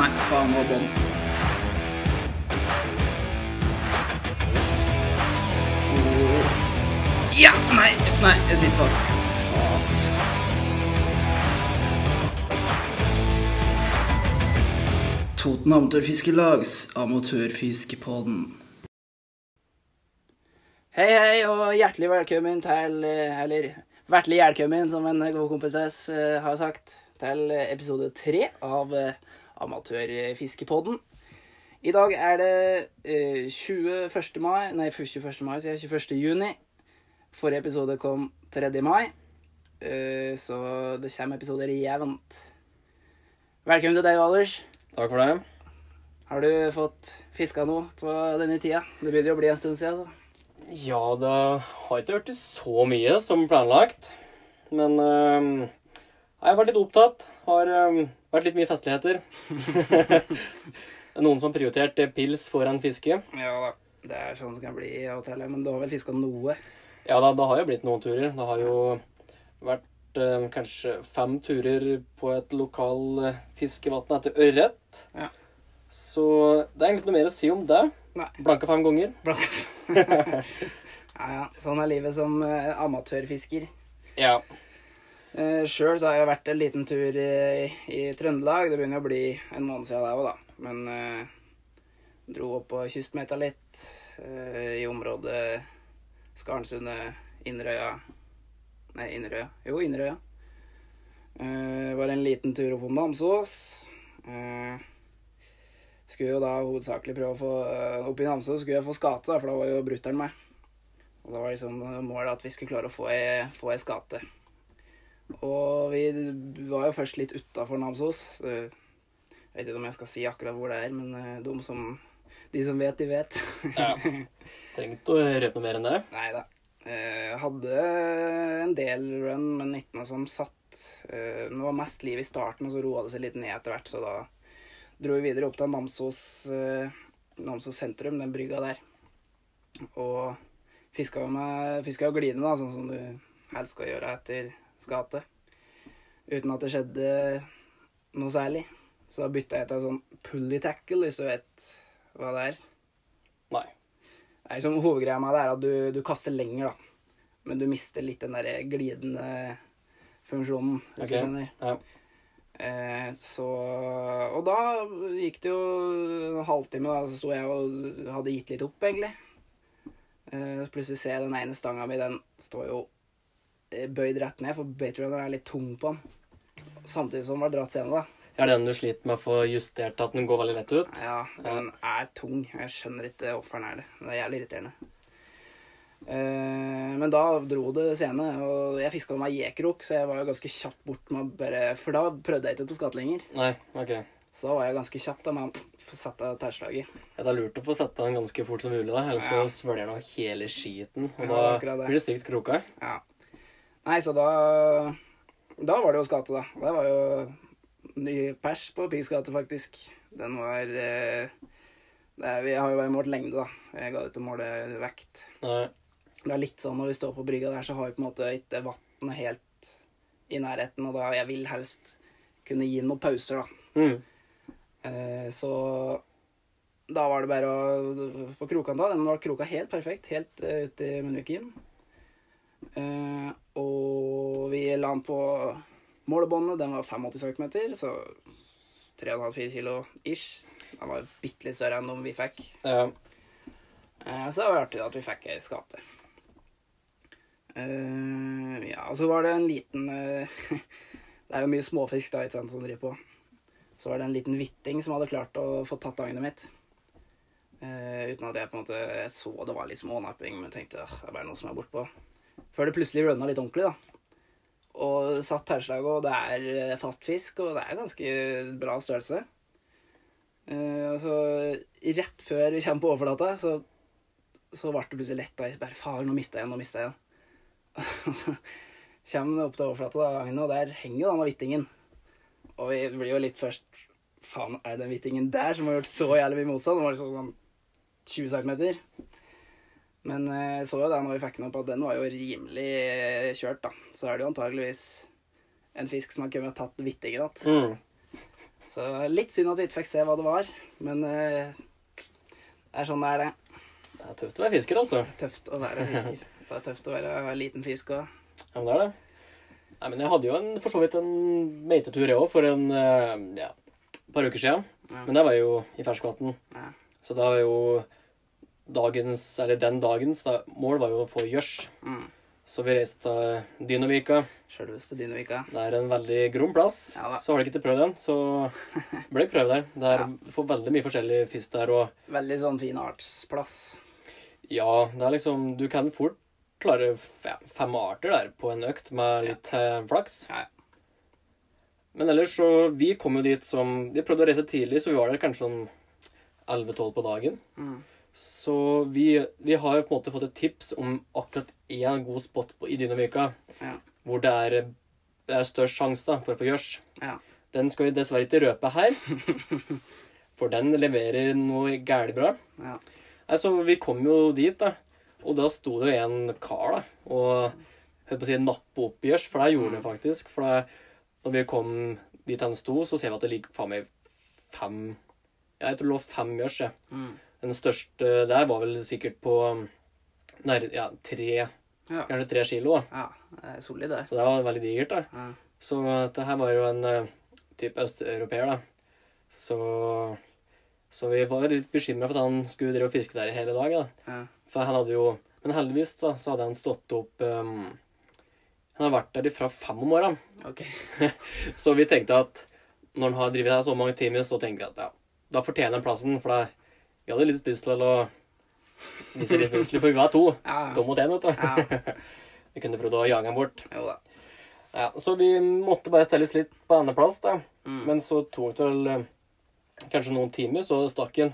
Nei, faen, var bånn. Ja! Nei, nei, jeg sitter fast. Faen, altså. Toten Amatørfiskelags Amatørfiskepodden. Hei, hei, og hjertelig velkommen til eh, Eller hjertelig velkommen, som en god kompis eh, har sagt, til episode tre av eh, Amatørfiskepodden. I dag er det eh, 21. mai Nei, 21. mai, sier jeg. 21. juni. Forrige episode kom 3. mai, eh, så det kommer episoder jevnt. Velkommen til deg, Anders. Takk for det. Har du fått fiska noe på denne tida? Det begynner jo å bli en stund siden. Så. Ja, det har ikke vært så mye som planlagt. Men øhm, jeg har vært litt opptatt. Har øhm, vært litt mye festligheter. Er Noen som har prioritert eh, pils foran fiske. Ja da. Det er sånn som kan bli i hotellet. Men du har vel fiska noe? Ja, da, det har jo blitt noen turer. Det har jo vært eh, kanskje fem turer på et lokal øh, fiskevann etter ørret. Ja. Så det er egentlig ikke noe mer å si om det. Nei. Blanka fem ganger. ja, ja. Sånn er livet som eh, amatørfisker. Ja. Uh, Sjøl har jeg vært en liten tur i, i Trøndelag. Det begynner å bli en måned siden der òg, da. Men uh, dro opp på kystmeta litt Uh, i området Skarnsundet, Inderøya Nei, Inderøya. Jo, Inderøya. Uh, var en liten tur opp om Namsos. Uh, skulle jo da hovedsakelig prøve å få uh, Oppe i Namsos skulle jeg få skate, da, for da var jo brutter'n med. Og da var liksom målet at vi skulle klare å få ei, få ei skate. Og vi var jo først litt utafor Namsos. jeg vet ikke om jeg skal si akkurat hvor det er, men eh, de som, de som vet, de vet. ja. Trenger ikke å røpe mer enn det. Nei da. Jeg hadde en del run, men ikke noe som satt. Eh, det var mest liv i starten, og så roa det seg litt ned etter hvert. Så da dro vi videre opp til Namsos, eh, Namsos sentrum, den brygga der. Og fiska jo med fiska jo glidende, da, sånn som du helst skal gjøre etter skate. Uten at det skjedde noe særlig. Så da bytta jeg til en sånn pulley tackle, hvis du vet hva det er. Nei. Det er liksom Hovedgreia med det er at du, du kaster lenger, da. Men du mister litt den der glidende funksjonen, hvis okay. du skjønner. Ja. Eh, så Og da gikk det jo en halvtime, da, så sto jeg og hadde gitt litt opp, egentlig. Eh, plutselig ser jeg den ene stanga mi, den står jo bøyd rett ned, for Baterunner er litt tung på den. Samtidig som den var dratt senere, da. Er det den du sliter med å få justert at den går veldig lett ut? Ja, den er tung. Jeg skjønner ikke hvorfor den er det. Det er jævlig irriterende. Eh, men da dro det scene, og jeg fiska med jekrok, så jeg var jo ganske kjapt bort med bare For da prøvde jeg ikke på skatt lenger. Nei, ok. Så da var jeg ganske kjapp da med å sette terslaget. Ja, det er lurt å få sette den ganske fort som mulig, da. Ellers Ja. så svølger den hele skiten. Og Ja, da blir det stygt kroka. Ja. Nei, så da Da var det jo skate, da. Det var jo ny pers på Pigsgate, faktisk. Den var eh, det er, Vi har jo bare målt lengde, da. Jeg ga ut å måle vekt. Nei. Det er litt sånn når vi står på brygga der, så har vi på en måte ikke vannet helt i nærheten, og da jeg vil helst kunne gi noen pauser, da. Mm. Eh, så da var det bare å få krokene da. Den var kroka helt perfekt, helt uh, ut i munnviken. Eh, og vi la den på målebåndet. Den var 85 cm, så 3,5-4 kilo ish. Den var bitte litt større enn de vi fikk. Ja. Eh, så det var artig at vi fikk ei skate. Eh, ja, og så var det en liten Det er jo mye småfisk da, ikke sant, som driver på. Så var det en liten hvitting som hadde klart å få tatt agnet mitt. Uh, uten at jeg på en måte så det var litt smånapping, men tenkte «Åh, det er bare noe som er bortpå. Før det plutselig rønna litt ordentlig, da. Og satt tærslaget, og det er eh, fast fisk, og det er ganske bra størrelse. Uh, så rett før vi kommer på overflata, så, så ble det plutselig lett. Da. Bare faen, nå mista jeg en, nå mista jeg en. Og så kommer det opp til overflata, og der henger jo denne hvittingen. Og vi blir jo litt først Faen, er det den hvittingen der som har gjort så jævlig mye motstand? Den var liksom sånn 20 cm. Men eh, jeg så jo da når vi fikk den opp, at den var jo rimelig eh, kjørt, da. Så er det jo antageligvis en fisk som har kommet og tatt igjen. Mm. Så litt synd at vi ikke fikk se hva det var, men eh, det er sånn det er, det. Det er tøft å være fisker, altså. Tøft å være fisker. Det er tøft å være liten fisk òg. Ja, men det er det. Nei, men jeg hadde jo en, for så vidt en meitetur, jeg òg, for en ja, par uker siden. Ja. Men det var jo i ferskvann. Ja. Så da var jo dagens, eller den dagens da, mål var jo å få gjørs. Mm. Så vi reiste til Dynovika. Sjølveste Dynavika. Det er en veldig grom plass. Ja så har du ikke prøvd den, så ble prøvd der. Det er, Du får veldig mye forskjellig fisk der. Og Veldig sånn fin artsplass. ja, det er liksom Du kan fort klare fem arter der på en økt med litt ja. flaks. Ja. Men ellers så Vi kom jo dit som Vi prøvde å reise tidlig, så vi var der kanskje sånn 11-12 på dagen. Mm. Så vi, vi har på en måte fått et tips om akkurat én god spot på, i Dynovika Ja. hvor det er, det er størst sjanse da, for å få gjørs. Ja. Den skal vi dessverre ikke røpe her, for den leverer noe gæli bra. Ja. Altså, vi kom jo dit, da, og da sto det jo en kar da, og hørte på å si nappe opp gjørs, for det gjorde det faktisk. For da når vi kom dit han sto, så ser vi at det ligger faen meg fem Jeg tror det lå fem gjørs. Ja. Mm. Den største der var vel sikkert på nær, ja, tre, Ja. kanskje tre kilo. da. ja. Det er solid, det. Så det var veldig digert. da. Ja. Så det her var jo en uh, type østeuropeer, da. Så, så vi var litt bekymra for at han skulle drive og fiske der i hele dag. da. Ja. For han hadde jo Men heldigvis da, så hadde han stått opp um, Han har vært der fra fem om morgenen. Okay. Så vi tenkte at når han har drevet her så mange timer, så tenker vi at ja, da fortjener han plassen. For da, vi hadde litt lyst til å vise litt muskler, for vi var to. Ja. To mot én, vet du. Vi kunne prøvd å jage ham bort. Jo da. Ja, så vi måtte bare stelles litt på andreplass, da. Mm. Men så tok det vel eh, kanskje noen timer, så stakk han.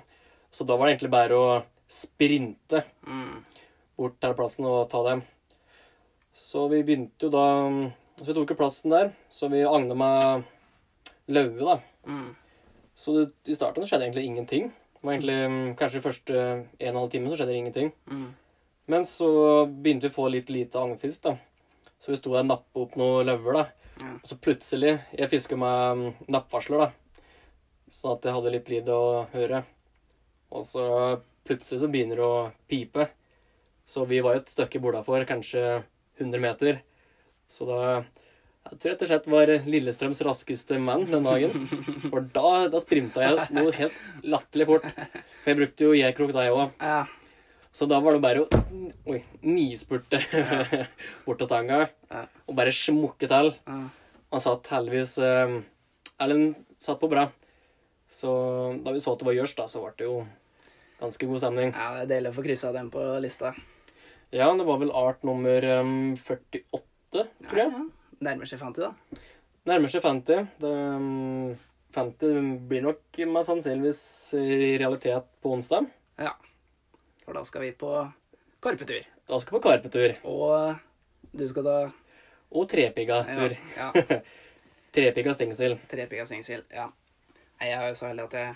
Så da var det egentlig bare å sprinte Mm. bort til plassen og ta dem. Så vi begynte jo da Så vi tok jo plassen der. Så vi agna med løve, da. Mm. Så det, i starten skjedde egentlig ingenting. Var egentlig mm, Kanskje første en og en halv time så skjedde det ingenting. Mm. Men så begynte vi å få litt lite agnfisk, da. Så vi sto der og nappa opp noen løver, da. Ja. Og så plutselig Jeg fisker med mm, nappvarsler, da. Sånn at jeg hadde litt lyd å høre. Og så plutselig så begynner det å pipe. Så vi var jo et stykke bordafor, kanskje 100 meter. Så da Jeg tror rett og slett var Lillestrøms raskeste mann den dagen. For da, da sprinta jeg noe helt latterlig fort. For jeg brukte jo J-krok da, jeg òg. Ja. Så da var det bare å oi, nispurte bort til stanga Ja. og bare smukke til. Han satt heldigvis eh, Erlend satt på bra. Så da vi så at det var gjørs, da, så ble det jo ganske god stemning. ja, det er deilig å få kryssa den på lista. Ja, det var vel art nummer eh, 48, tror jeg. Ja, ja. Nærmer seg 50, da. Nærmer seg 50. Det, mm, 50 blir nok mest sannsynligvis i realitet på onsdag. Ja. For da skal vi på karpetur. Da skal vi på karpetur. Og du skal da Og trepigga-tur. Ja. ja. Trepigga stengsel. Trepigga stengsel. Ja. Nei, jeg er jo så heldig at jeg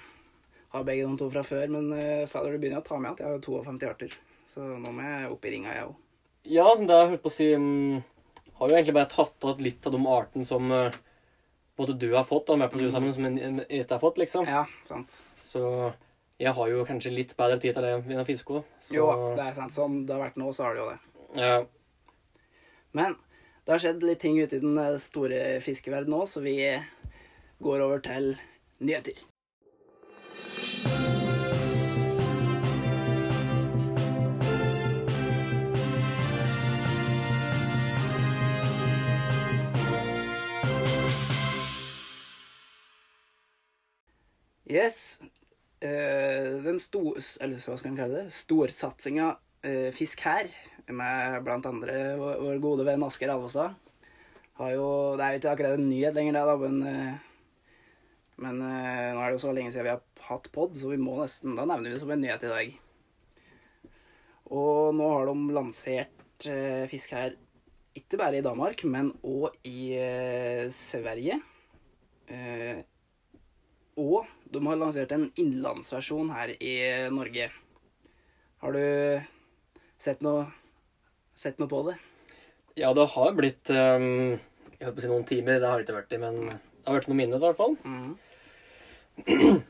har begge de to fra før, men uh, fader, du begynner å ta med at jeg har 52 arter. Så nå må jeg opp i ringa, jeg òg. Ja, det har jeg hørt på å si mm, Har jo egentlig bare tatt av litt av de artene som uh, både du har fått, da, med på tur sammen, som jeg har fått, liksom. Ja, sant. Så jeg har jo kanskje litt bedre tid til det enn fiske Så... Jo, det er sant. Sånn det har vært nå, så har det jo det. Ja. Men det har skjedd litt ting ute i den eh, store fiskeverdenen nå, så vi går over til nyheter. Yes. Uh, den sto... Eller hva skal en kalle det? Storsatsinga uh, Fisk her, med blant andre vår, vår gode venn Asker Alvestad, har jo Det er jo ikke akkurat en nyhet lenger, det, da, men uh, Men eh, nå er det jo så lenge siden vi har hatt pod, så vi må nesten Da nevner vi det som en nyhet i dag. Og nå har de lansert eh, fisk her ikke bare i Danmark, men òg i eh, Sverige. Eh, og de har lansert en innlandsversjon her i Norge. Har du sett noe, sett noe på det? ja, det har blitt um, Jeg holdt på å si noen timer, det har det ikke vært i, men det har vært noen minutter i hvert fall. Mm.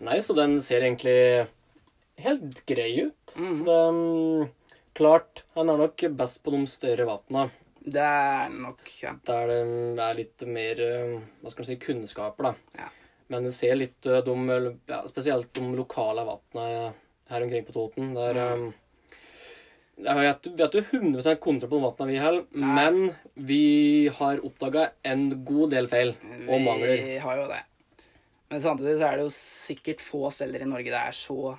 Nei, så den ser egentlig helt grei ut. Mm. Det, um, klart, han er nok best på de større vatna. Det er nok ja. Der det er litt mer eh, hva skal man si, kunnskaper, da. Ja. Men det ser litt eh, de, ja, Spesielt de lokale vannene her omkring på Toten. Der Mm. eh, Jeg vet, vi har ikke 100 kontroll på de vannene vi holder, men vi har oppdaga en god del feil og mangler. Vi har jo det. Men samtidig så er det jo sikkert få steder i Norge det er så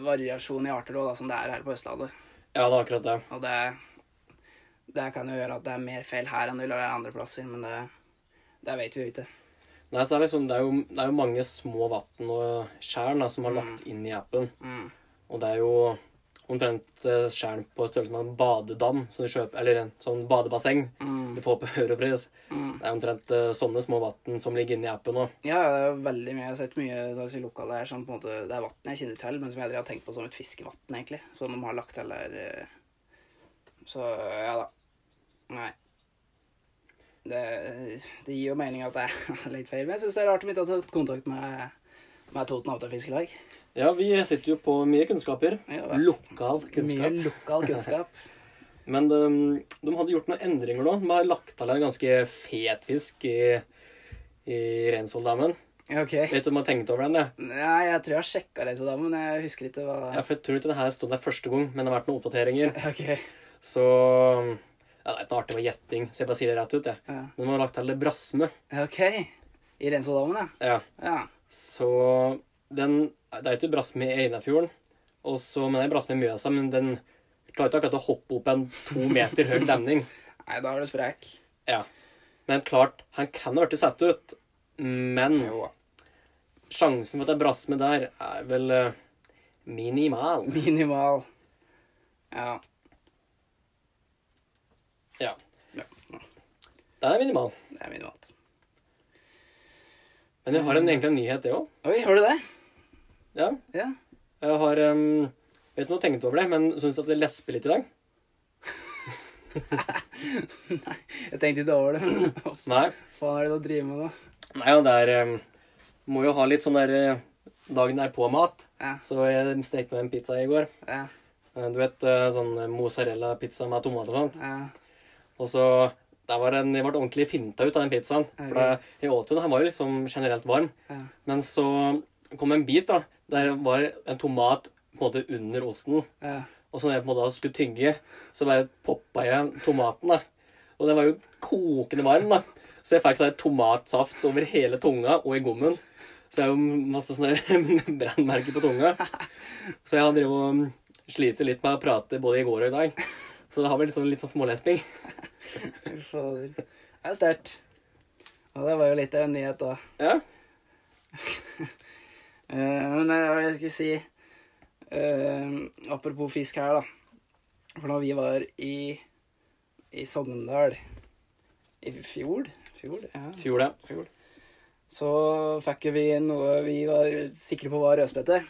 variasjon i arter også, da, som det er her på Østlandet. Ja, det er akkurat det. Og det, det kan jo gjøre at det er mer feil her enn det vil være andre plasser, men det, det vet vi jo ikke. Nei, så er det, liksom, det, er jo, det er jo mange små vann og tjern som har lagt inn i appen. Mm. Og det er jo omtrent eh, tjern på størrelse med en badedam, som du kjøper, eller en sånn badebasseng Mm. du får på Europris. Mm. Det er omtrent eh, sånne små vann som ligger inni appen nå. Ja, det er veldig mye. Jeg har sett mye altså, lokale her som på en måte Det er vann jeg kjenner til, men som jeg aldri har tenkt på som et fiskevann, egentlig. Som de har lagt til der. eh. Så ja da. Nei. Det, det gir jo mening at det er litt feil, men jeg syns det er rart de ikke har tatt kontakt med, med Toten Avtøyfiskelag. Ja, vi sitter jo på mye kunnskaper. Ja, lokal kunnskap. Mye lokal kunnskap. Men de, de hadde gjort noen endringer nå. De har lagt til en ganske fet fisk i, i Reinsvolldammen. Okay. OK. Vet du om jeg har tenkt over den? det? Nei, jeg tror jeg har sjekka det, men jeg husker ikke hva Ja, for jeg tror ikke det her stod der første gang, men det har vært noen oppdateringer. OK. Så ja, Det er ikke artig med gjetting, så jeg bare sier det rett ut. jeg. Ja. Men man har lagt til det brasme. OK. I Rensodamen, Ja. ja. ja. Så den Det er ikke brasme i Einafjorden, og så- men det er brasme i Mjøsa, men den klarer ikke akkurat å hoppe opp en to meter høy demning. Nei, da er du sprek. Ja. Men klart, han kan ha blitt satt ut, men Jo. sjansen for at det er brasme der, er vel eh, minimal. Minimal. Ja. Ja. Ja. Den er minimal. Det er minimalt. Men jeg har en, egentlig en nyhet, det òg. Oi, har du det? Ja. Ja. Jeg har um, Vet ikke om du har tenkt over det, men syns at det lesper litt i dag? Nei, jeg tenkte ikke over det. men Hva Nei. faen er det du driver med da? Nei, ja, det er um, Må jo ha litt sånn der uh, dagen er på-mat. Ja. Så jeg stekte meg en pizza i går. Ja, Uh, Du vet uh, sånn mozzarella-pizza med tomat og sånt. ja. Og så der var en, Jeg ble ordentlig finta ut av den pizzaen. For da, jeg åt jo den. Den var jo liksom generelt varm. ja. Men så kom en bit da, der var en tomat på en måte under osten. ja. Og så når jeg på en måte skulle tygge, så bare poppa jeg tomaten. da. Og den var jo kokende varm. da. Så jeg fikk sånn tomatsaft over hele tunga og i gommen. Så jeg har jo masse sånne brannmerker på tunga. Så jeg har drevet og slitt litt med å prate både i går og i dag. Så det har vært sånn, litt sånn smålesping. Fader. Det er sterkt. Og det var jo litt av en nyhet, da. Ja. Eh, men eh, hva var det jeg skulle si Uh, Apropos fisk her, da. For da vi var i, i Sogndal i fjor Fjor? Ja. Fjord, ja. Fjord. Så fikk vi noe vi var sikre på var rødspette.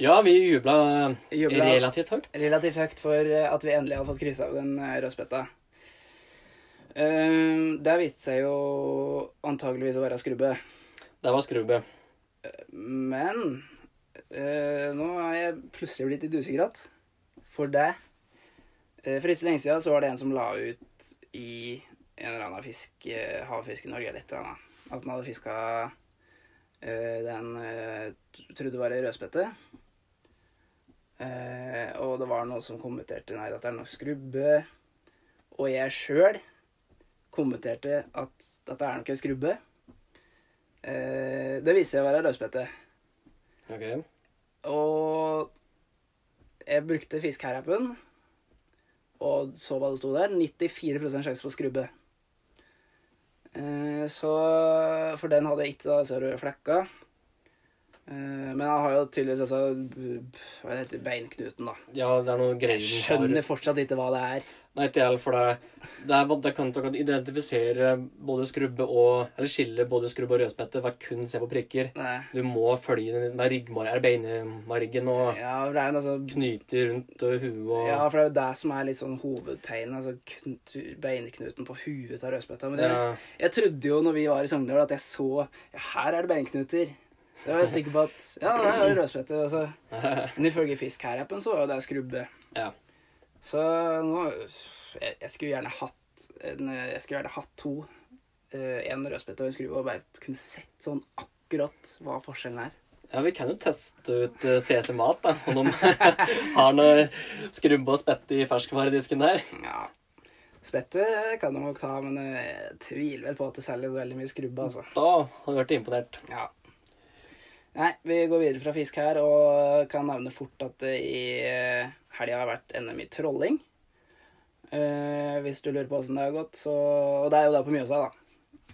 Ja, vi jubla Jubla relativt høyt. relativt høyt for eh, at vi endelig hadde fått kryssa av den eh, rødspetta. Uh, det viste seg jo antageligvis å være skrubbe. Det var skrubbe. Men eh, nå er jeg plutselig blitt litt usikker igjen. For det eh, For ikke så lenge siden så var det en som la ut i en eller annen fisk, eh, havfisk i Norge eller et eller annet, at den hadde fiska eh, den eh, trodde var ei rødspette. Eh, og det var noen som kommenterte nei, dette er nok skrubbe. Og jeg sjøl kommenterte at dette er nok en skrubbe. Eh, det viser seg å være rødspette. Ok. Og jeg brukte fiskeherappen og så hva det sto der. 94% sjanse på skrubbe. Eh, så For den hadde jeg ikke da ser du, flekka. Eh, men han har jo tydeligvis altså Hva heter det, beinknuten, da. Ja, det er noe greier Jeg skjønner fortsatt ikke hva det er. Nei, ikke jeg, for det, det er det kan du identifisere både skrubbe og Eller skille både skrubbe og rødspette ved kun se på prikker. Nei. Du må følge den med ryggmargen og Ja, det er altså knyter rundt uh, huet og Ja, for det er jo det som er litt sånn hovedtegnet. Altså beinknuten på huet av rødspetta. Men jeg, Ja. jeg trodde jo når vi var i Sogndal, at jeg så Ja, her er det beinknuter. Da var jeg sikker på at Ja, det er det rødspette. Altså. Men ifølge Fisk her-appen så var jo det skrubbe. Ja. Så nå Jeg, jeg skulle gjerne hatt en, Jeg skulle gjerne hatt to. eh, En rødspette og en skrubbe, og bare kunne sett sånn akkurat hva forskjellen er. Ja, vi kan jo teste ut CC Mat, da. Om de har noe skrubbe og spette i ferskvaredisken der. Ja. Spette kan de nok ta, men jeg tviler vel på at det selges veldig mye skrubbe, altså. Da hadde du vært imponert. Ja. Nei, vi går videre fra fisk her, og kan nevne fort at det i eh, helga har vært NM i trolling. Eh, hvis du lurer på åssen det har gått, så Og det er jo da på Mjøsa, da.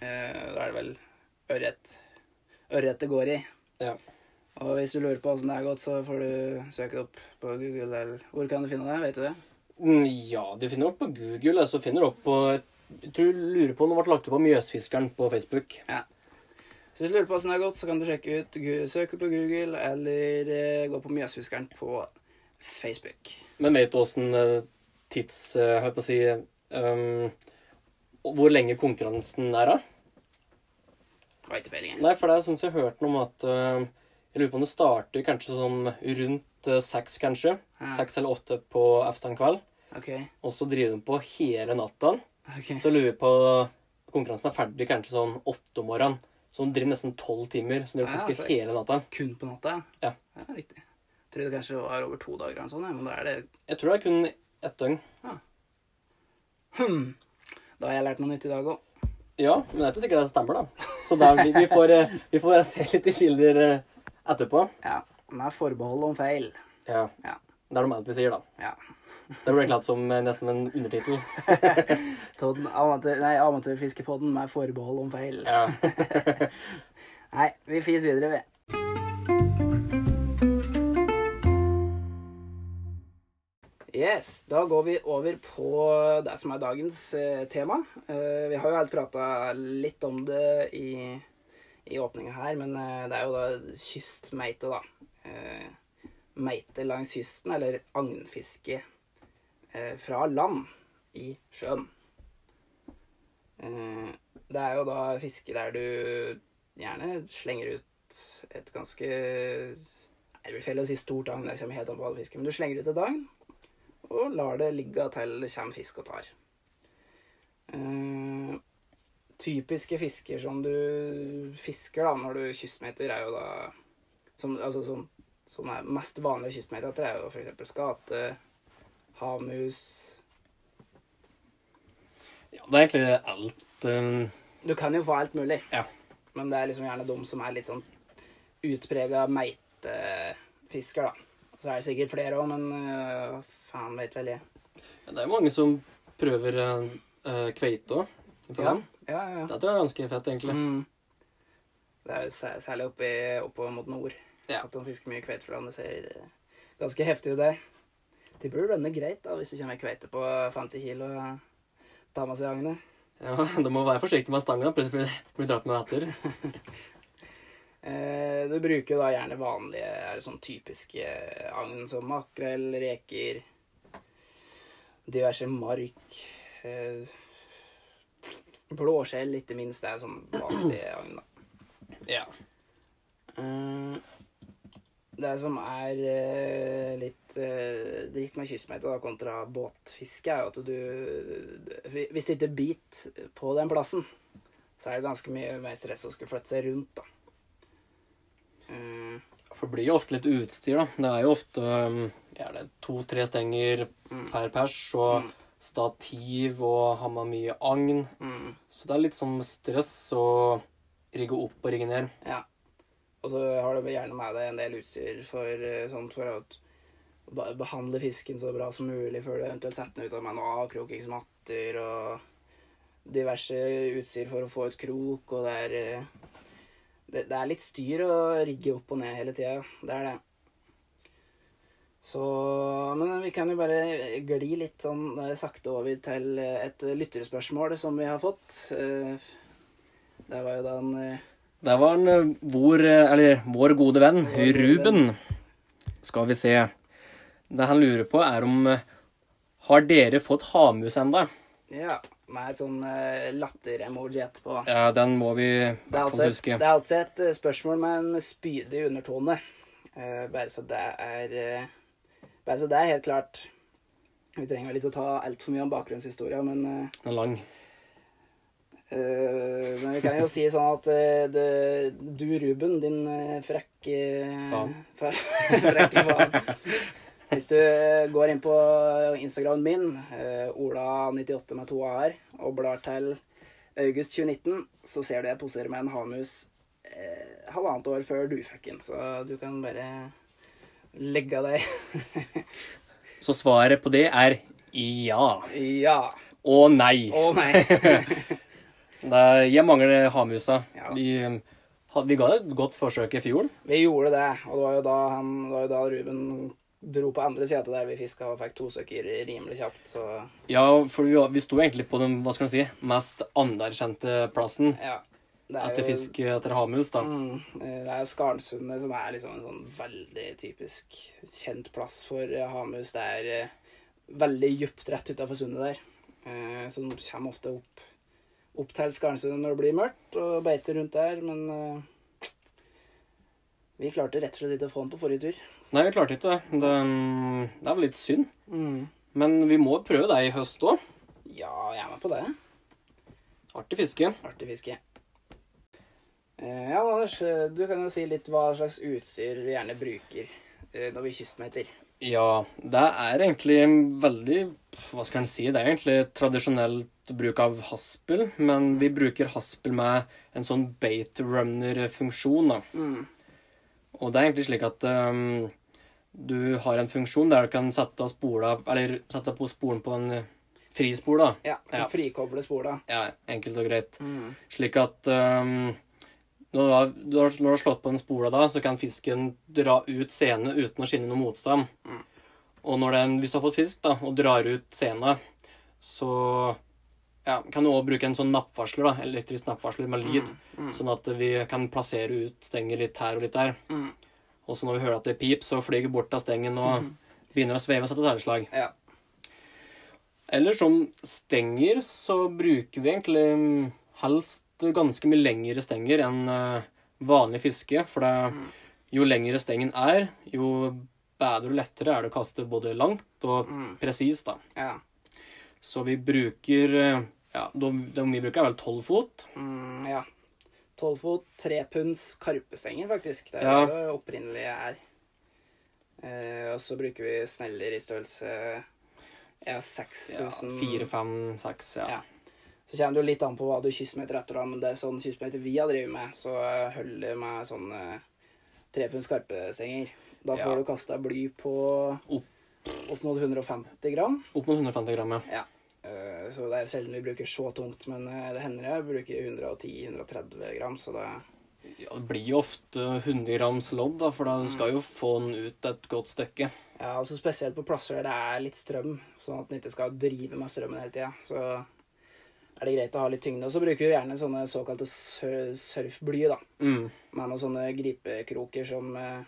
Eh, da er det vel ørret ørret det går i. Ja. Og hvis du lurer på åssen det har gått, så får du søke det opp på Google. Eller hvor kan du finne det? Vet du det? Mm, Ja, du finner opp på Google, altså finner du opp på Jeg tror du lurer på om det ble lagt opp på Mjøsfiskeren på Facebook. Så hvis du lurer på åssen det har gått, så kan du sjekke ut søke på Google, eller eh, gå på Mjøsfiskeren på Facebook. Men vet du åssen uh, tids... Uh, jeg på å si um, Hvor lenge konkurransen er, da? Var ikke peiling. Nei, for det er sånn som jeg hørte noe om at Jeg lurer på om det starter kanskje sånn rundt seks, kanskje. Ja. Seks eller åtte på aftenkveld. OK. Og så driver de på hele natta. ok. Så lurer jeg på Konkurransen er ferdig kanskje sånn åtte om morgenen. Så de driver nesten tolv timer. Så de Ja, fisker altså. hele natta. Kun på natta? Ja. ja riktig. Jeg trodde kanskje det var over to dager, ja, men da er det Jeg tror det er kun ett døgn. hmm. Da har jeg lært noe nytt i dag òg. Ja, men det er ikke sikkert det stemmer, da. Så da, vi, vi, får, eh, vi får se litt i kilder eh, etterpå. Ja. Med forbehold om feil. Ja. Ja. Det er noe vi sier, da. Ja. Det ble klart som eh, nesten en undertittel. Todden, nei, Amatørfiskepodden med forbehold om feil. Ja. Nei, vi fis videre, vi. Yes, da går vi over på det som er dagens eh, tema. Eh, vi har jo alt prata litt om det i, i åpninga her, men det er jo da kystmeite, da. Meite langs kysten, eller agnfiske fra land i sjøen. Eh, det er jo da fiske der du gjerne slenger ut et ganske Det blir feil å si stort agn, det kommer helt an på hva men du slenger ut et agn og lar det ligge til det kommer fisk og tar. Eh, typiske fisker som du fisker da når du kystmeter, er jo da som, altså, som, som er mest vanlige kystmeter, er jo f.eks. skate, havmus ja, det er egentlig alt um, Du kan jo få alt mulig. Ja. Men det er liksom gjerne de som er litt sånn utprega meitefisker, da. Så er det sikkert flere òg, men uh, faen vet vel jeg. Det er jo mange som prøver uh, kveite òg. Ja, ja, ja. Det tror jeg er ganske fett, egentlig. Mm. Det er jo sær særlig oppover mot nord Ja. at de fisker mye kveite, for det ser ganske heftig ut der. De burde runne greit da, hvis det kommer kveite på 50 kilo og tar med seg agnet. Ja, Du må være forsiktig med stanga. Plutselig blir du dratt med etter. Eh, du bruker da gjerne vanlige er det sånn typiske agn som makrell, reker, diverse mark, eh, blåskjell, ikke minst. Det er sånn vanlige agn, da. Ja. Eh, det som er uh, litt uh, dritt med kystmeite da, kontra båtfiske, er jo at du Hvis det ikke biter på den plassen, så er det ganske mye mer stress å skulle flytte seg rundt, da. Eh, For det blir jo ofte litt utstyr, da. Det er jo ofte um, to-tre stenger Mm. per pers, og Mm. stativ og har man mye agn. mm. Så det er litt sånn stress å rigge opp og rigge ned. Ja. Og så har du gjerne med deg en del utstyr for, eh, sånn, for å behandle fisken så bra som mulig før du eventuelt setter den ut av med noe avkrokingsmatter og diverse utstyr for å få ut krok, og det er eh, det, det er litt styr å rigge opp og ned hele tida. Det er det. Så Men vi kan jo bare gli litt sånn eh, sakte over til et lytterspørsmål som vi har fått. Det var jo da en Der var han eh, vår, eh, eller, vår gode venn Ruben. Skal vi se. Det han lurer på, er om eh, Har dere fått hamus enda? Ja, med et sånn latter-emoji etterpå. Ja, den må vi Det altså et, huske. det er altså et spørsmål med en spydig undertone. Bare så det er Bare så det er helt klart. Vi trenger vel ikke å ta altfor mye om bakgrunnshistoria, men eh, Den er lang. Eh, Men vi kan jo si sånn at eh, det, du, Ruben, din eh, frekke Faen. fa- frekke faen. Hvis du går inn på Instagramen min, eh, Ola98 med to a-er, og blar til august 2019, så ser du jeg poserer med en hamus eh, halvannet år før du fikk den. Så du kan bare legge deg Så svaret på det er ja. Ja. Og nei. Å nei. Det er, jeg mangler hamusa. Ja. Vi, eh, vi ga et godt forsøk i fjor. Vi gjorde det, og det var jo da, han, var jo da Ruben dro på andre sida til der vi fiska og fikk to stykker rimelig kjapt, så Ja, for vi, vi sto egentlig på den hva skal man si, mest anerkjente plassen ja. Er etter jo- fisk etter hamus. da. Mm, det er Skarnsundet som er liksom en sånn veldig typisk kjent plass for eh, hamus. Det er eh, veldig dypt rett utafor sundet der. Eh, så de kommer ofte opp, opp til Skarnsundet når det blir mørkt, og beiter rundt der, men uh, vi klarte rett og slett ikke å få den på forrige tur. Nei, vi klarte ikke det. Det, det er vel litt synd. Men vi må prøve det i høst òg. Ja, jeg er med på det. Artig fiske. Artig fiske. Eh, Ja, Anders, eh, du kan jo si litt hva slags utstyr vi gjerne bruker når vi kystmeter. Ja, det er egentlig en veldig Hva skal en si? Det er egentlig tradisjonelt bruk av haspel, men vi bruker haspel med en sånn bait runner-funksjon. da. Mm. Og det er egentlig slik at um, du har en funksjon der du kan sette spola, eller sette på spolen på en frispor, da. Ja, Ja. frikoble da. Ja, enkelt og greit. Mm. Slik at um, når, du har, når du har slått på den spola da, så kan fisken dra ut sene uten å skinne noe motstand. Mm. Og den, hvis du har fått fisk da, og drar ut senet, så ja, kan du også bruke en sånn nappvarsler, da, elektrisk nappvarsler med lyd, Mm. sånn at vi kan plassere ut stenger litt her og litt der. Mm. Og så når vi hører at det pip, så flyger bort av stengen og begynner å sveve og sette tærslag. Ja. Eller som stenger så bruker vi egentlig mm, ganske mye lengre stenger enn eh, vanlig fiske. For det, Mm. jo lengre stengen er, jo bedre og lettere er det å kaste både langt og Mm. presist. Ja. Så vi bruker eh, Ja, de, de vi bruker, er vel tolv fot. Mm, ja. 12 fot, trepunds karpestenger, faktisk. Det er Ja. det opprinnelige er. Eh, og så bruker vi sneller i størrelse ja, Ja, 4, 5, 6. Ja. Ja. Så kommer det jo litt an på hva du kystmeter etter, da, men det er sånn kystmeter vi har drevet med, så holder jeg med sånn eh, trepunds karpestenger. Da får Ja. du kasta bly på Opp. mot 150 gram. Opp mot 150 gram. ja. ja. Så det er sjelden vi bruker så tungt, men eh, det hender jeg bruker 110-130 gram, så det Ja, det blir jo ofte 100 grams lodd, da, for da Mm. skal jo få den ut et godt stykke. Ja, altså spesielt på plasser der det er litt strøm, sånn at den ikke skal drive med strømmen hele tida. Så er det greit å ha litt tyngde. Og så bruker vi gjerne sånne såkalte sur- surfbly, da. Mm. Med noen sånne gripekroker som eh,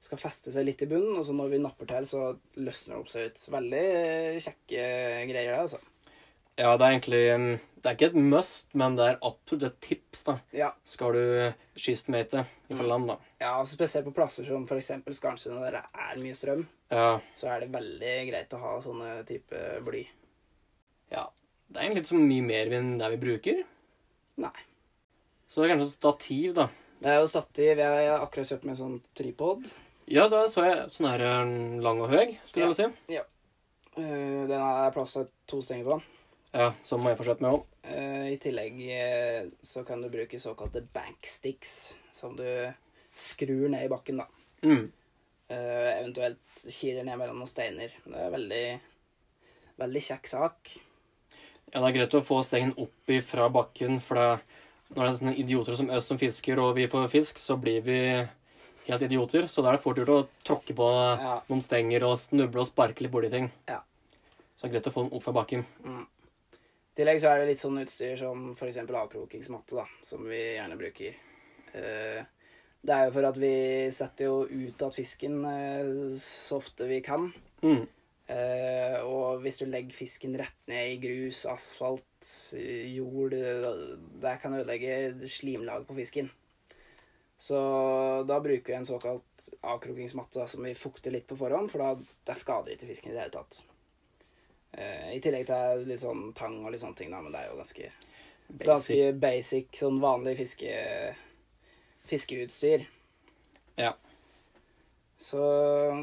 skal feste seg litt i bunnen, og så når vi napper til, så løsner det opp seg ut. Veldig eh, kjekke greier, det, altså. Ja, det er egentlig mm, Det er ikke et must, men det er absolutt et tips, da. Ja. Skal du kystmate fra Mm. land, da. ja, altså spesielt på plasser som f.eks. Skarnsund, der det er mye strøm, Ja, så er det veldig greit å ha sånne type bly. ja. Det er egentlig ikke så mye mer enn det vi bruker. Nei. Så det er kanskje stativ, da. Det er jo stativ. Jeg har akkurat kjøpt meg sånn tripod. Ja, da så jeg sånn her mm, lang og høy, skulle jeg si. si. Uh, Den er plass til to stenger på. Ja, så må jeg få kjøpt meg om. Uh, I tillegg uh, så kan du bruke såkalte banksticks, som du skrur ned i bakken, da. Mm. Eventuelt kiler ned mellom noen steiner. Det er veldig, veldig kjekk sak. Ja, det er greit å få stengen opp fra bakken, for det, når det er sånne idioter som oss som fisker, og vi får fisk, så blir vi helt idioter. Så da er det fort gjort å tråkke på Ja. noen stenger og snuble og sparke litt borti ting. Ja. Så det er greit å få den opp fra bakken. I tillegg så er det litt sånn utstyr som f.eks. avkrokingsmatte, da, som vi gjerne bruker. Eh, Det er jo for at vi setter jo ut at fisken eh, så ofte vi kan. Mm. Eh, og hvis du legger fisken rett ned i grus, asfalt, eh, jord eh, Det kan ødelegge slimlag på fisken. Så da bruker vi en såkalt avkrokingsmatte som vi fukter litt på forhånd, for da det skader ikke fisken i det hele tatt. I tillegg til litt sånn tang og litt sånne ting, da, men det er jo ganske Basic. Ganske basic, sånn vanlig fiske, fiskeutstyr. Ja. Så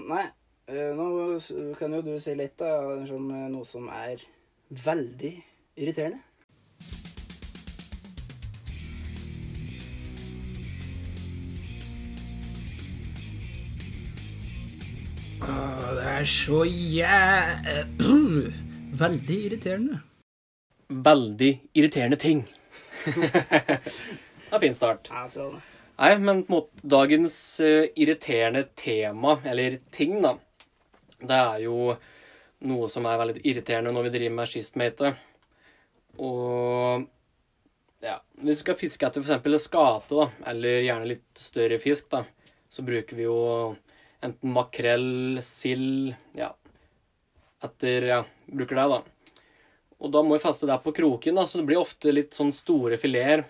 Nei, nå kan jo du si litt, da, som eh, noe som er veldig irriterende. det er så jæ... Veldig irriterende. Veldig irriterende ting. det er fin start. Ja, sånn. Nei, men mot dagens eh, irriterende tema, eller ting, da, det er jo noe som er veldig irriterende når vi driver med skistmeite. Og ja, hvis vi skal fiske etter f.eks. skate, da, eller gjerne litt større fisk, da, så bruker vi jo enten makrell, sild, ja, etter Ja, bruker det, da. Og da må vi feste det på kroken, da, så det blir ofte litt sånn store fileter.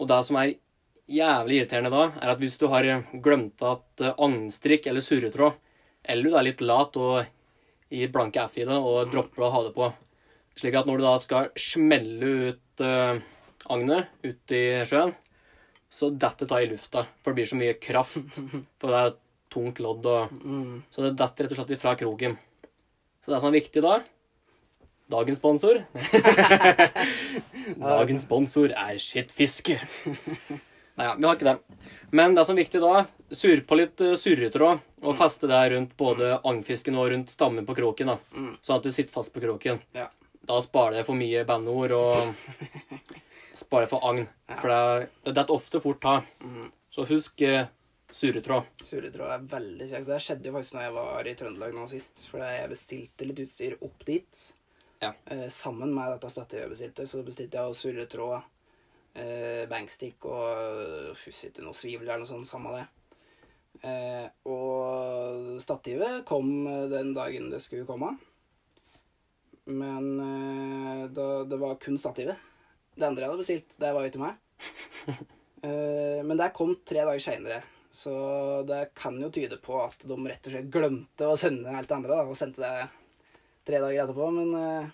Og det som er jævlig irriterende da, er at hvis du har glemt at eh, agnstrikk eller surretråd, eller du er litt lat og gir blanke F i det og dropper å ha det på, slik at når du da skal smelle ut uh, agnet ut i sjøen, så detter det i lufta, for det blir så mye kraft, for det er tungt lodd og mm. Så det detter rett og slett ifra kroken. Så det som er viktig da Dagens sponsor Dagens sponsor er skittfiske. Nei, vi har ikke det. Men det som er viktig da, sur på litt eh, surretråd og feste det rundt både agnfisken og rundt stammen på kroken. da, Mm. Sånn at du sitter fast på kroken. Ja. Da sparer det for mye bandord og sparer for agn. For det, det detter ofte fort av. Mm. Så husk eh, surretråd. Surretråd er veldig kjekt. Det skjedde jo faktisk når jeg var i Trøndelag nå sist. For jeg bestilte litt utstyr opp dit. Ja. Eh, sammen med dette stativet jeg bestilte, så bestilte jeg surretråd, eh, bankstick og fussete noe svivel eller noe sånt. Samme det. Eh, og stativet kom den dagen det skulle komme. Men eh, da, det var kun stativet. Det andre jeg hadde bestilt, det var jo til meg. Eh, men det kom tre dager seinere. Så det kan jo tyde på at de rett og slett glemte å sende alt det andre. Da, og sendte det tre dager etterpå. Men eh,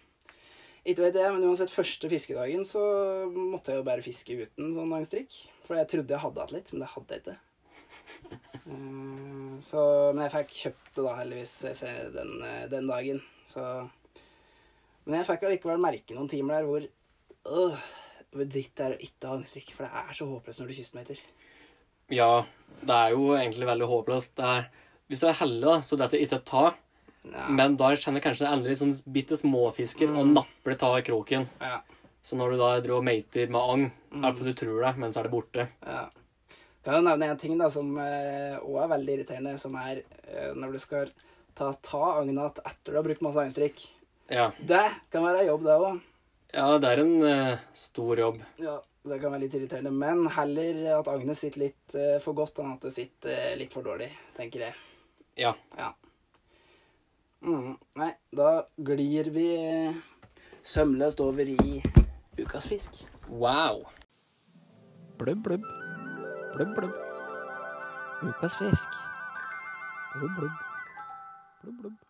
ikke vet jeg. Men uansett, første fiskedagen så måtte jeg jo bare fiske uten sånn langstrikk. For jeg trodde jeg hadde hatt litt, men det hadde jeg ikke. Eh, så, men jeg fikk kjøpt det da heldigvis senere den, eh, den dagen. Så Men jeg fikk allikevel merke noen timer der hvor øh, hvor dritt det er å ikke ha angststrikk. For det er så håpløst når du kystmeter. Ja, det er jo egentlig veldig håpløst. Det er, hvis du er heldig, da, så detter ikke et ta. Ja. Men da kjenner kanskje endelig sånn bitte småfisker og Mm. napper det ta i kroken. ja. Så når du da driver og mater med agn, Mm. er det fordi du tror det, men så er det borte. Ja. Kan jeg nevne en ting da, som òg er veldig irriterende, som er eh, når du skal ta, ta agnet etter du har brukt masse agnstrikk. Ja, Det kan være jobb, det òg. ja det er en uh, stor jobb. Ja, det kan være litt irriterende. Men heller at agnet sitter litt uh, for godt enn at det sitter uh, litt for dårlig, tenker jeg. Ja. Ja. Mm, nei, da glir vi sømløst over i ukas fisk. Wow. Blubb, blubb. Blubb, blubb. Ukas fisk. Blubb, blubb. Blubb, blubb.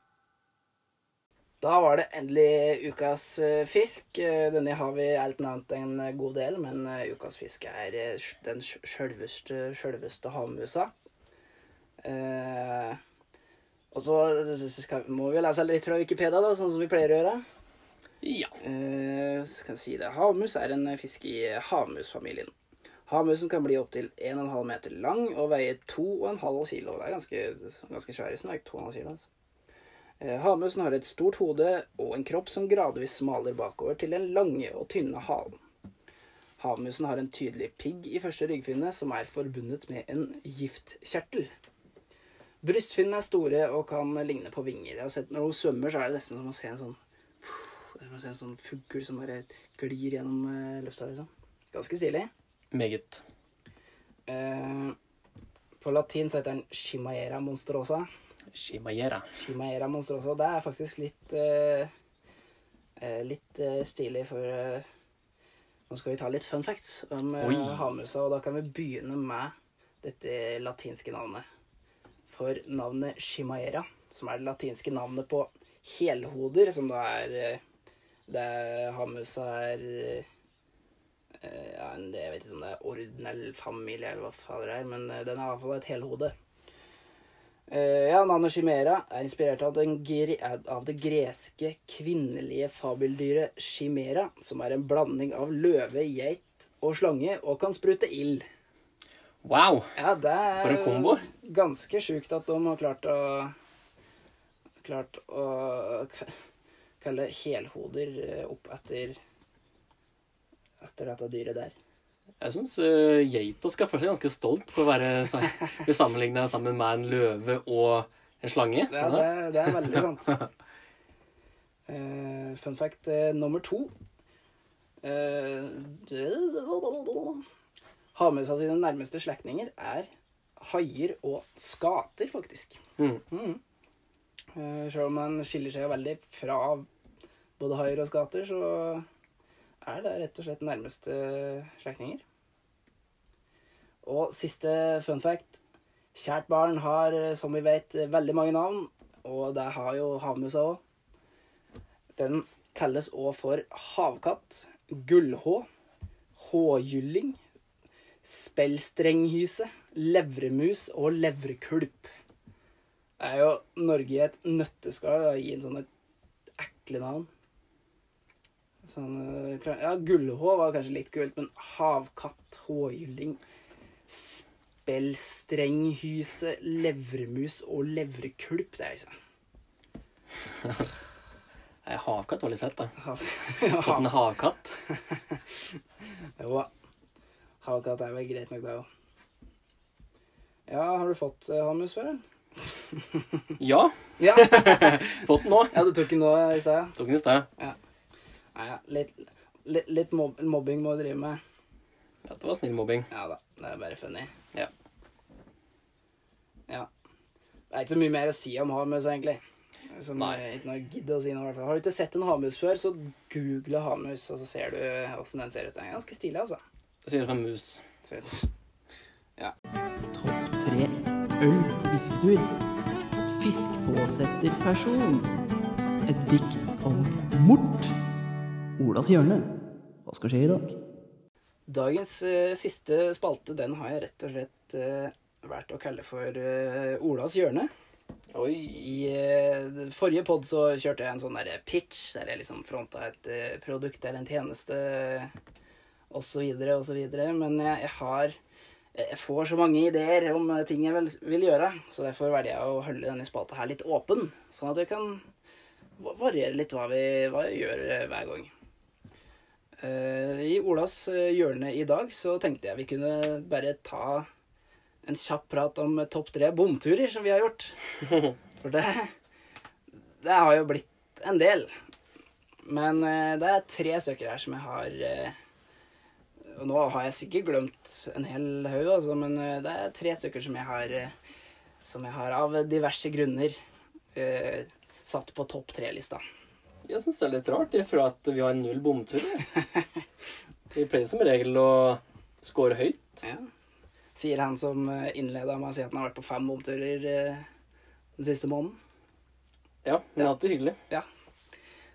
Da var det endelig ukas eh, fisk. Eh, Denne har vi alt nevnt en god del, men eh, ukas fisk er den sj- sjølveste, sjølveste havmusa. Eh, og så skal, må vi lese litt fra Wikipedia, da, sånn som vi pleier å gjøre. Ja. Eh, skal jeg si det. Havmus er en fisk i havmusfamilien. Havmusen kan bli opptil 1,5 meter lang og veie 2,5 kilo. Det er ganske, ganske svære snark. 2,5 kilo. Altså. Eh, havmusen har et stort hode og en kropp som gradvis smaler bakover til den lange og tynne halen. Havmusen har en tydelig pigg i første ryggfinne som er forbundet med en giftkjertel. Brystfinnene er store og kan ligne på vinger. Sett Når hun svømmer, så er det nesten som å se en sånn som å se en sånn fugl som bare glir gjennom uh, lufta. liksom. Ganske stilig. Meget. Uh, på latin så heter den chimaera monstrosa. Shimaera. Chimaera monstrosa. Det er faktisk litt uh, Litt stilig, for nå skal vi ta litt fun facts om havmusa. Og da kan vi begynne med dette latinske navnet. For navnet Shimaera, som er det latinske navnet på helhoder, som da er eh, Det Hamusa er eh, ja, Jeg vet ikke om det er orden eller familie eller hva fader det er, men eh, den er iallfall et helhode. Ja, Navnet Chimera er inspirert av, av det greske kvinnelige fabeldyret chimera, som er en blanding av løve, geit og slange, og kan sprute ild. Wow! Ja, det er For en kombo. ganske sjukt at de har klart å Klart å kalle helhoder eh, opp etter Etter dette dyret der. Jeg syns uh, geita skal føle seg ganske stolt for å være bli sammenligna sammen med en løve og en slange. Ja, det, det er veldig sant. uh, fun fact uh, nummer to. Uh, Havmusa sine nærmeste slektninger er haier og skater, faktisk. Mm. Mm. Eh, selv om man skiller seg veldig fra både haier og skater, så er det rett og slett nærmeste slektninger. Og siste fun fact. Kjært barn har, som vi vet, veldig mange navn, og det har jo havmusa òg. Den kalles òg for havkatt, gullhå, håjylling, spellstrenghyse, levremus og levrekulp. Det er jo Norge i et nøtteskall å gi en sånne ekle navn. Sånn, eh, ja, gullhå var kanskje litt kult, men havkatt, hågylling spellstrenghyse, levremus og levrekulp, det er liksom havkatt var litt fett, da. Hav, Fått en havkatt. Jo, havkatt er vel greit nok, det òg. Ja, har du fått uh, havmus før, eller? Ja, Ja. fått den nå. ja, du tok den nå i stad? Tok den i sted. Nei, ja. Litt, litt, litt mob mobbing må du drive med. Ja, det var snill mobbing. Ja da, det er bare funny. Ja. Ja. Det er ikke så mye mer å si om havmus, egentlig. Som Nei. ikke noe gidd å si noe, i hvert fall. Har du ikke sett en havmus før, så google havmus, og så ser du åssen den ser ut. Den er ganske stilig, altså. Det sier en mus. Ser Ja. Topp tre øl på fisketur. person. Et dikt om mort. Olas hjørne. Hva skal skje i dag? Dagens eh, siste spalte, den har jeg rett og slett uh, valgt å kalle for eh, Olas hjørne. Oi. I eh, forrige pod så kjørte jeg en sånn der pitch, der jeg liksom fronta et eh, produkt eller en tjeneste osv. osv. Men jeg, jeg har jeg får så mange ideer om eh, ting jeg vil, vil gjøre, så derfor velger jeg å holde denne spalta her litt åpen, sånn at vi kan variere litt hva vi, hva vi gjør eh, hver gang. Uh, I Olas hjørne i dag så tenkte jeg vi kunne bare ta en kjapp prat om topp tre bomturer som vi har gjort. For det, det har jo blitt en del. Men uh, det er tre stykker her som jeg har eh, Og nå har jeg sikkert glemt en hel haug, altså, men eh, det er tre stykker som jeg har eh, Som jeg har av diverse grunner eh, satt på topp tre-lista. Jeg syns det er litt rart, ifra at vi har null bomturer. Vi pleier som regel å score høyt. Ja. Sier han som eh, innleda med å si at han har vært på fem bomturer eh, den siste måneden. Ja, men jeg har hatt det hyggelig. Ja.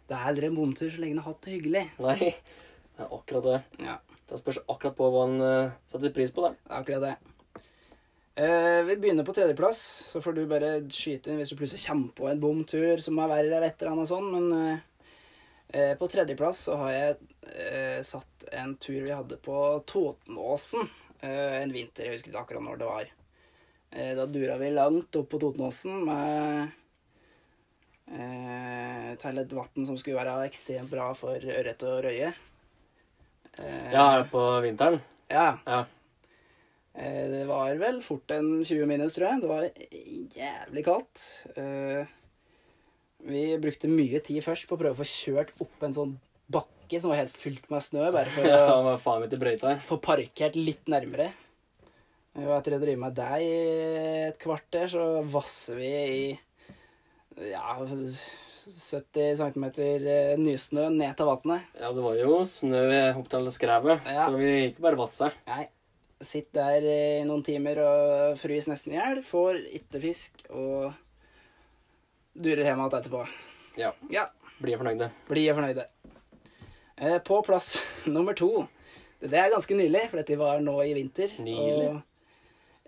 Det er aldri en bomtur så lenge du har hatt det hyggelig. Nei, det er akkurat det. Ja. Det spørs akkurat på hva han uh, setter pris på, er akkurat det. Uh, vi begynner på tredjeplass, så får du bare skyte inn hvis du plutselig kommer på en bomtur som er verre eller et eller annet sånn, men uh, på tredjeplass så har jeg satt en tur vi hadde på Totenåsen en vinter. Jeg husker ikke akkurat når det var. Da dura vi langt opp på Totenåsen med til et vann som skulle være ekstremt bra for ørret og røye. Eh, Ja, på vinteren? ja. Ja. Eh, Det var vel fort en 20 minus, tror jeg. Det var jævlig kaldt. Eh, Vi brukte mye tid først på å prøve å få kjørt opp en sånn bakke som var helt fylt med snø, bare for å ja, få parkert litt nærmere. Og etter å drive med deg i et kvarter, så vasser vi i ja, 70 cm nysnø ned til vannet. Ja, det var jo snø opp til skrevet, Ja. så vi gikk bare vasse. Nei. Sitt der i noen timer og frys nesten i hjel. Får ikke fisk og durer hjem igjen etterpå. Ja, Ja, blir fornøyde. blir fornøyde. Eh, På plass nummer to. Det er ganske nylig, for dette var nå i vinter. Nylig. Og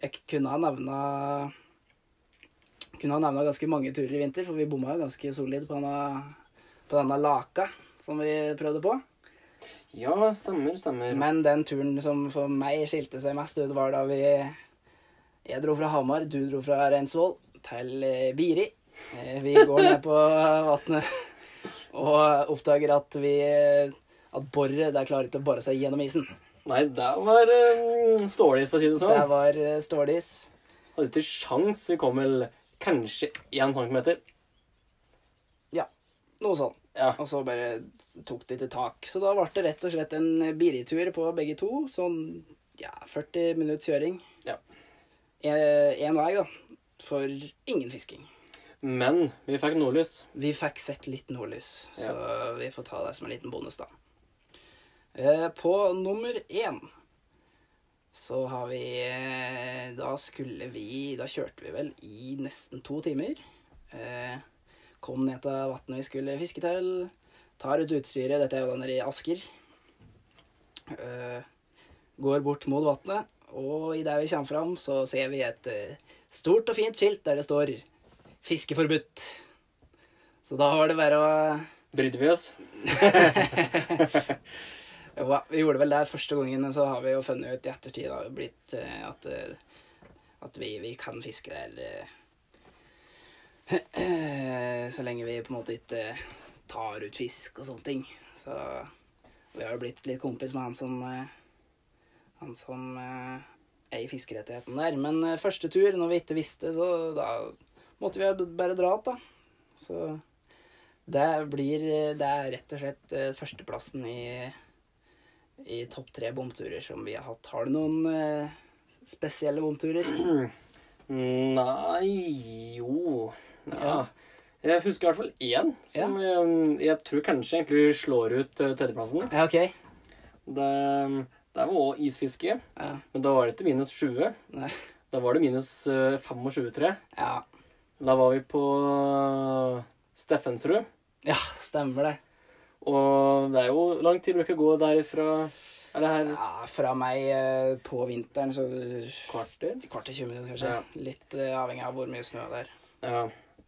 jeg kunne ha nevna kunne ha nevna ganske mange turer i vinter, for vi bomma jo ganske solid på denne, på denne laka som vi prøvde på. Ja, stemmer, stemmer. Men den turen som for meg skilte seg mest ut, var da vi Jeg dro fra Hamar, du dro fra Reinsvoll til eh, Biri. Eh, Vi går ned på vannet og oppdager at vi at boret der klarer ikke å bore seg gjennom isen. Nei, der var um, stålis, på å si det Det sånn. var eh, stålis. Hadde ikke sjans. Vi kom vel kanskje én centimeter. Ja. Noe sånn. Ja. Og så bare tok de til tak. Så da ble det rett og slett en Biri-tur på begge to. Sånn ja, 40 minutts kjøring. Ja. Én vei, da. For ingen fisking. Men vi fikk nordlys. Vi fikk sett litt nordlys, så Ja. vi får ta det som en liten bonus, da. Eh, På nummer én så har vi eh, Da skulle vi Da kjørte vi vel i nesten to timer. Eh, Kom ned til vannet vi skulle fiske til. Tar ut utstyret. Dette er jo den der i Asker. Eh, Går bort mot vannet, og idet vi kommer fram, så ser vi et stort og fint skilt der det står 'Fiskeforbudt'. Så da var det bare å Brydde vi oss? Jo, vi gjorde vel det første gangen, men så har vi jo funnet ut i ettertid da, blitt eh, at, eh, at vi, vi kan fiske der eh, Så lenge vi på en måte ikke tar ut fisk og sånne ting. Så vi har jo blitt litt kompis med han som Han som er i fiskerettigheten der. Men første tur, når vi ikke visste, så da måtte vi bare dra igjen, da. Så det blir Det er rett og slett førsteplassen i i topp tre bomturer som vi har hatt. Har du noen eh, spesielle bomturer? Nei Jo ja. Ja. Jeg husker i hvert fall én som ja. jeg tror kanskje egentlig slår ut eh, tredjeplassen. Ja, OK. Det, det var òg isfiske, Ja. men da var det ikke minus 20. Nei. Da var det minus eh, 25, tror jeg. Ja. Da var vi på eh, Steffensrud. ja, stemmer det. Og det er jo lang tid du kan gå derifra Er det her Ja, fra meg eh, på vinteren så kvarter? Kvart til 20 minutter, kanskje. Ja. Litt eh, avhengig av hvor mye snø det er. Ja.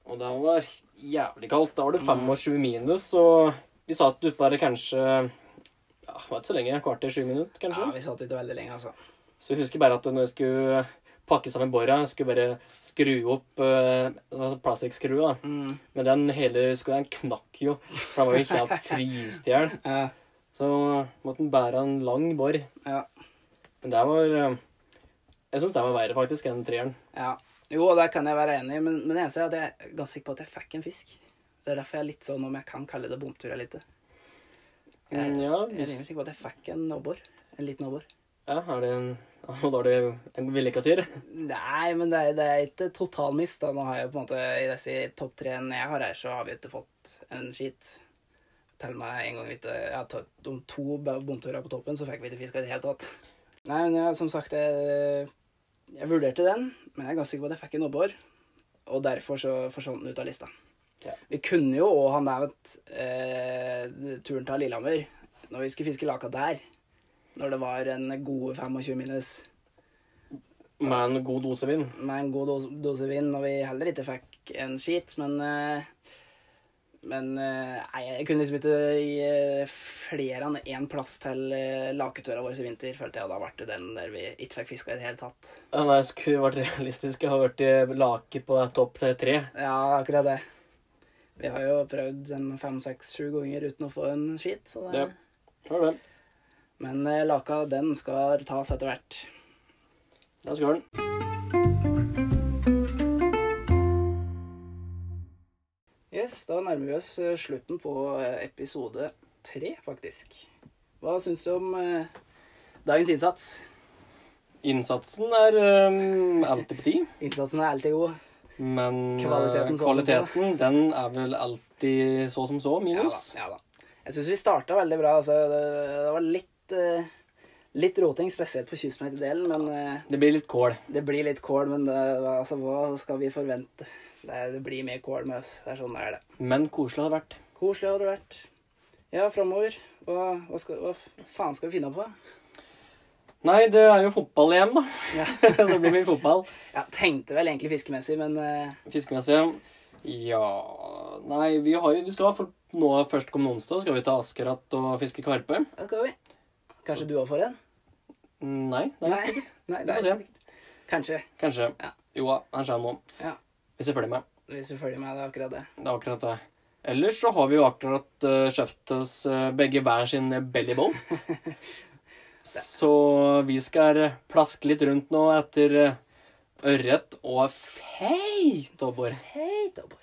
Og det var jævlig kaldt. Da var det 25 minus, og vi satt ute bare kanskje ja, var ikke så lenge. Kvarter, 7 minutter, kanskje. Ja, vi satt ikke veldig lenge, altså. Så jeg husker bare at når jeg skulle pakke sammen bora, skulle bare skru opp uh, plastikkskrua. Mm. Men den hele skulle den knakk jo, for den var jo helt fryst i hjel. Ja, Så måtte den bære en lang bor. ja, Men det var eh, Jeg syns det var verre faktisk enn treeren. ja. Jo, det kan jeg være enig i, men, men det eneste er at jeg er ganske sikker på at jeg fikk en fisk. Så det er derfor jeg er litt sånn om jeg kan kalle det bomtur eller ikke. Jeg, ja, hvis... jeg er rimelig sikker på at jeg fikk en abbor. En liten abbor. ja, er det en Og da er det en villikatyr? Nei, men det er, det er ikke totalmist. da. Nå har jeg på en måte, I disse topp tre-ene jeg har her, så har vi ikke fått en skit. Tell meg en gang ikke tatt om to bomturer på toppen, så fikk vi ikke fiska i det hele tatt. Nei, men ja, som sagt, jeg, jeg vurderte den, men jeg er ganske sikker på at jeg fikk en abbor. Og derfor så forsvant den ut av lista. Ja. Vi kunne jo òg ha nevnt eh, turen til Lillehammer, når vi skulle fiske laka der. Når det var en gode 25 minus Med en god dose vind? med en god dose, dose vind, og vi heller ikke fikk en skit, men eh, Men eh, nei, jeg kunne liksom ikke gi eh, flere enn én plass til laketøra våre i vinter, følte jeg, og da ble det den der vi ikke fikk fiska i det hele tatt. Ja, nei, skulle vært realistisk. Jeg har vært i lake på topp tre. Ja, akkurat det. Vi har jo prøvd fem, seks, sju ganger uten å få en skit, så det Ja. Har det. Men eh, laka, den skal tas etter hvert. Da skal den. Yes, da nærmer vi oss eh, slutten på eh, episode tre, faktisk. Hva syns du om dagens innsats? Innsatsen er um, alltid på tid, Innsatsen er alltid god. men Kvaliteten så kvaliteten den er vel alltid så som så, Ja da. minus. Ja, da. Jeg syns vi starta veldig bra. Altså, det, det var litt eh, Litt roting, spesielt på kystmeiterdelen, men eh, Det blir litt kål. det blir litt kål. Men det, altså, hva skal vi forvente? Det, det blir mye kål med oss. Det er sånn det er, det. Men koselig har det vært. Koselig har det vært. Ja, framover. Hva, hva, skal, hva faen skal vi finne på? Nei, det er jo fotball-EM, da. Ja. så blir det fotball. Ja, tenkte vel egentlig fiskemessig, men eh, Fiskemessig. Ja Nei, vi, har, jo- vi skal for nå først kommende onsdag skal vi til Askeratt og fiske karpe. det skal vi. Kanskje du òg får en? Nei, det er ikke sikkert. Nei, det er får se. ikke sikkert. Kanskje. Kanskje. Ja. Jo da, han skjer nå. Ja. Hvis jeg følger med. Hvis du følger med, det er akkurat det. Det er akkurat det. Ellers så har vi jo akkurat uh, kjøpt oss uh, begge hver sin bellybolt. så vi skal eh, plaske litt rundt nå etter uh, ørret og feit abbor. Hei, Tabor.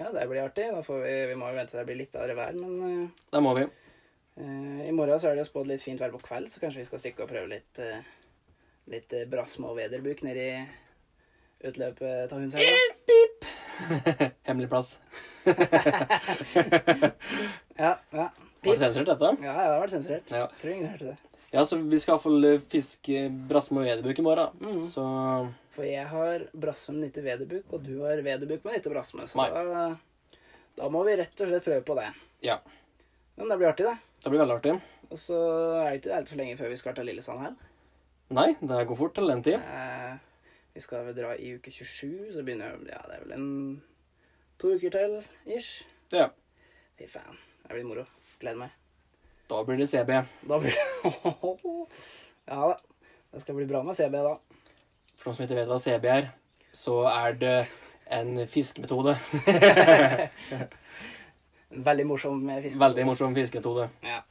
Ja, det blir artig. Da får vi, vi må jo vente til det blir litt bedre vær, men uh... Det må vi. Eh, I morgen så er det jo spådd litt fint vær på kveld, så kanskje vi skal stikke og prøve litt uh, Litt uh, brasme og vederbuk nede i utløpet av Hundshauga. Hemmelig plass. Ja, ja. Var det sensurert, dette? Ja, ja, det har vært sensurert. Ja. Tror ingen hørte det. ja, så vi skal iallfall fiske brasme og vederbuk i morgen. Mm. Så For jeg har brasme med nytte vederbuk, og du har vederbuk med nitte brasme. Så da, da må vi rett og slett prøve på det. ja. Men det blir artig, det. Det blir veldig artig. Og så er det ikke altfor lenge før vi skal til Lillesand her. Nei, det går fort til den tid. Eh, vi skal vel dra i uke 27, så begynner Ja, det er vel en to uker til, ish. Ja. Fy faen. Det blir moro. Gleder meg. Da blir det CB. Da blir Ja da. Det skal bli bra med CB, da. For noen som ikke vet hva CB er, så er det en fiskemetode. En veldig morsom fisk. Veldig morsom fisketode. Ja.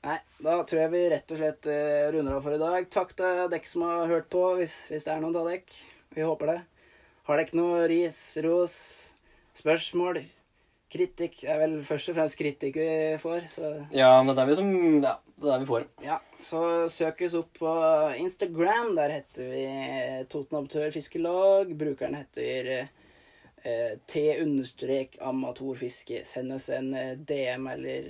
Nei, da tror jeg vi rett og slett eh, runder av for i dag. Takk til dere som har hørt på, hvis, hvis det er noen av dere. Vi håper det. Har dere noe ris, ros, spørsmål, kritikk? Det er vel først og fremst kritikk vi får, så Ja, men det er vi som Ja, det er det vi får. Ja, så søk oss opp på Instagram. Der heter vi Toten Amatør Fiskelag. Brukeren heter eh, T-amatorfiske. Send oss en eh, DM eller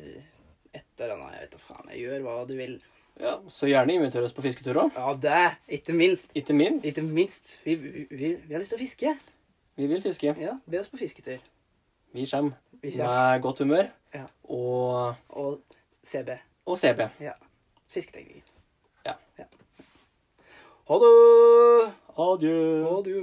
et eller annet. Jeg vet da faen. Jeg gjør hva du vil. Ja, Så gjerne inviter oss på fisketur òg. Ja, det! Ikke minst. Ikke minst. Ikke minst. Vi, vi, vi, vi har lyst til å fiske. Vi vil fiske. Ja, Be oss på fisketur. Vi kommer med godt humør Ja. og, Og CB. og CB. Ja. Fisketeknikker. Ja. Ha det! Adjø. Det.